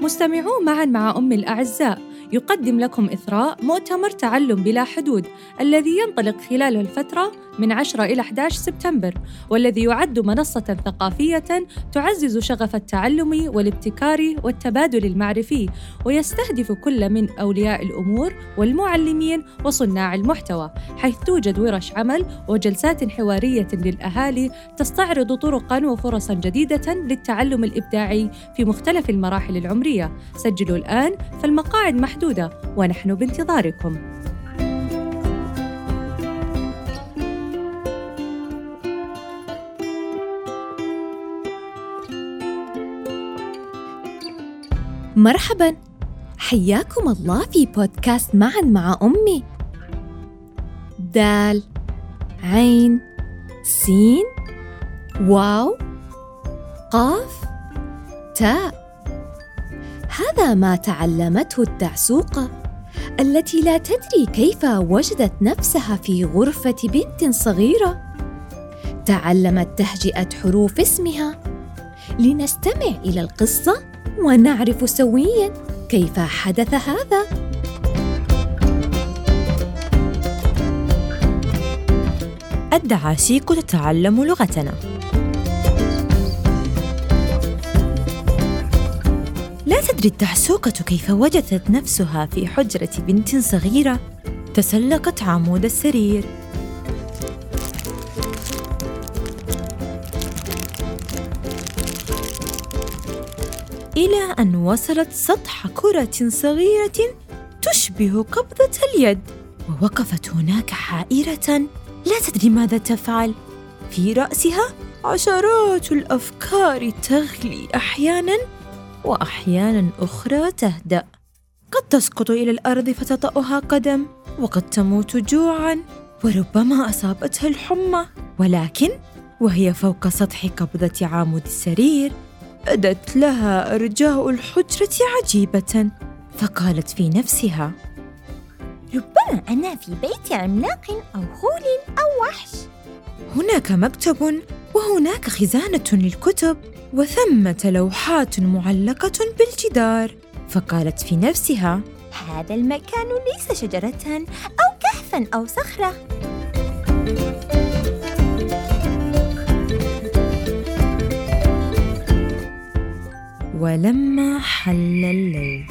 مستمعون معا مع أم الأعزاء. يقدم لكم إثراء مؤتمر تعلم بلا حدود الذي ينطلق خلال الفترة من 10 إلى 11 سبتمبر والذي يعد منصة ثقافية تعزز شغف التعلم والابتكار والتبادل المعرفي ويستهدف كل من أولياء الأمور والمعلمين وصناع المحتوى حيث توجد ورش عمل وجلسات حوارية للأهالي تستعرض طرقا وفرصا جديدة للتعلم الإبداعي في مختلف المراحل العمرية. سجلوا الآن فالمقاعد محدودة ونحن بانتظاركم. مرحبا. حياكم الله في بودكاست معا مع أمي. دال عين سين واو قاف تاء. هذا ما تعلمته الدعسوقة التي لا تدري كيف وجدت نفسها في غرفة بنت صغيرة. تعلمت تهجئة حروف اسمها. لنستمع إلى القصة ونعرف سويا كيف حدث هذا. الدعاسيق تتعلم لغتنا. لا تدري الدعسوقة كيف وجدت نفسها في حجرة بنت صغيرة تسلقت عمود السرير. إلى أن وصلت سطح كرة صغيرة تشبه قبضة اليد ووقفت هناك حائرة. لا تدري ماذا تفعل. في رأسها عشرات الأفكار تغلي أحياناً. وأحياناً أخرى تهدأ. قد تسقط إلى الأرض فتطأها قدم وقد تموت جوعاً وربما أصابتها الحمى. ولكن وهي فوق سطح قبضة عمود السرير بدت لها أرجاء الحجرة عجيبة فقالت في نفسها ربما أنا في بيت عملاق أو غول أو وحش. هناك مكتب وهناك خزانة للكتب وثمة لوحات معلقة بالجدار. فقالت في نفسها هذا المكان ليس شجرة أو كهفا أو صخرة. ولما حل الليل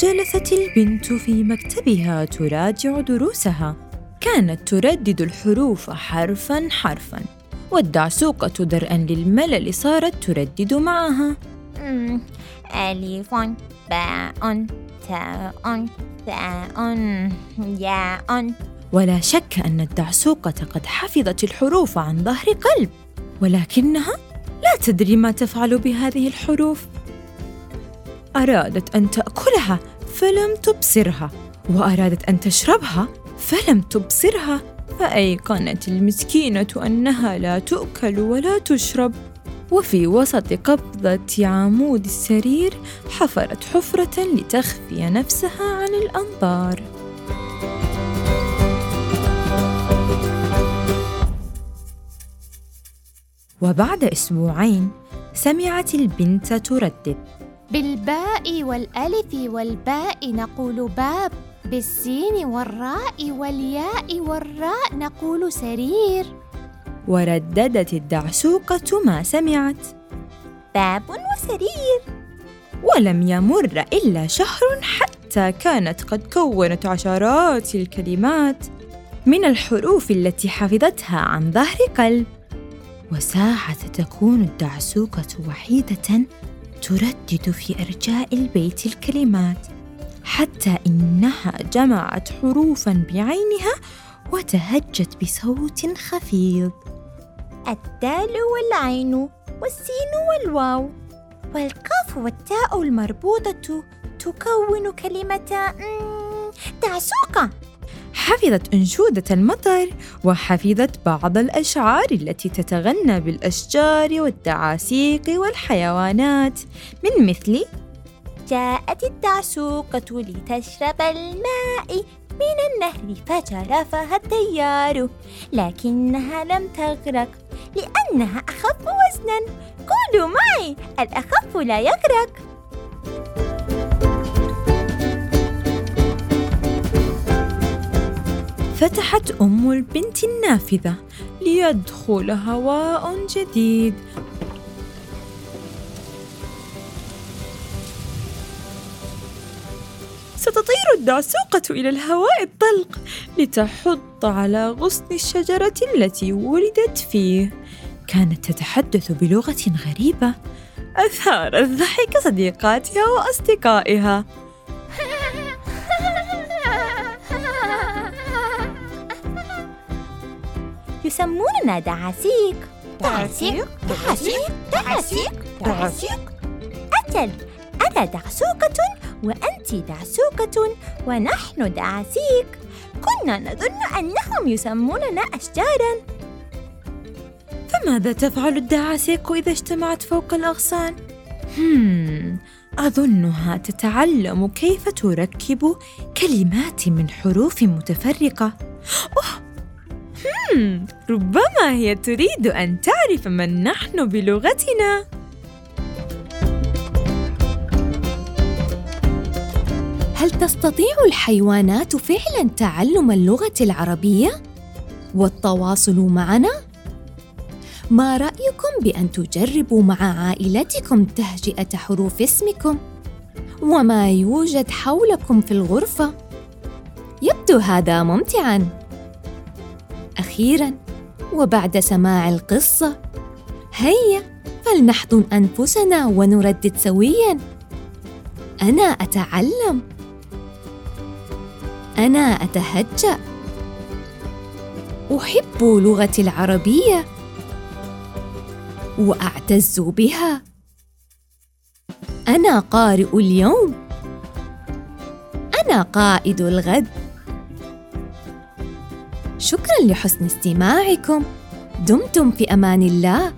جلست البنت في مكتبها تراجع دروسها. كانت تردد الحروف حرفا حرفا والدعسوقة درءا للملل صارت تردد معها. ألف باء تاء ثاء ياء. ولا شك أن الدعسوقة قد حفظت الحروف عن ظهر قلب ولكنها لا تدري ما تفعل بهذه الحروف. أرادت أن تأكلها فلم تبصرها وأرادت أن تشربها فلم تبصرها فايقنت المسكينة أنها لا تؤكل ولا تشرب. وفي وسط قبضة عمود السرير حفرت حفرة لتخفي نفسها عن الأنظار. وبعد أسبوعين سمعت البنت تردد. بالباء والألف والباء نقول باب. بالسين والراء والياء والراء نقول سرير. ورددت الدعسوقة ما سمعت. باب وسرير. ولم يمر إلا شهر حتى كانت قد كونت عشرات الكلمات من الحروف التي حفظتها عن ظهر قلب. وساعة تكون الدعسوقة وحيدة تردد في أرجاء البيت الكلمات. حتى إنها جمعت حروفا بعينها وتهجت بصوت خفيض. الدال والعين والسين والواو والقاف والتاء المربوطة تكون كلمة دعسوقة حفظت أنشودة المطر وحفظت بعض الأشعار التي تتغنى بالأشجار والدعاسيق والحيوانات من مثل جاءت الدعسوقة لتشرب الماء. من النهر فجرفها التيار لكنها لم تغرق لأنها أخف وزناً. قولوا معي الأخف لا يغرق. فتحت أم البنت النافذة ليدخل هواء جديد. ستطير الدعسوقة إلى الهواء الطلق لتحط على غصن الشجرة التي ولدت فيه. كانت تتحدث بلغة غريبة. أثارت ضحك صديقاتها وأصدقائها. يسموننا دعاسيق. دعاسيق. دعاسيق. دعاسيق. دعاسيق. أجل أنا دعسوقة وأنت دعسوقة ونحن دعاسيق كنا نظن أنهم يسموننا أشجاراً. فماذا تفعل الدعاسيق إذا اجتمعت فوق الأغصان؟ هم أظنها تتعلم كيف تركب كلمات من حروف متفرقة. أوه هم ربما هي تريد أن تعرف من نحن بلغتنا. هل تستطيع الحيوانات فعلا تعلم اللغة العربية والتواصل معنا؟ ما رأيكم بأن تجربوا مع عائلتكم تهجئة حروف اسمكم وما يوجد حولكم في الغرفة؟ يبدو هذا ممتعاً. أخيراً وبعد سماع القصة هيا فلنحضن أنفسنا ونردد سوياً. أنا أتعلم. أنا أتهجأ. أحب لغتي العربية. وأعتز بها. أنا قارئ اليوم. أنا قائد الغد. شكرا لحسن استماعكم. دمتم في أمان الله.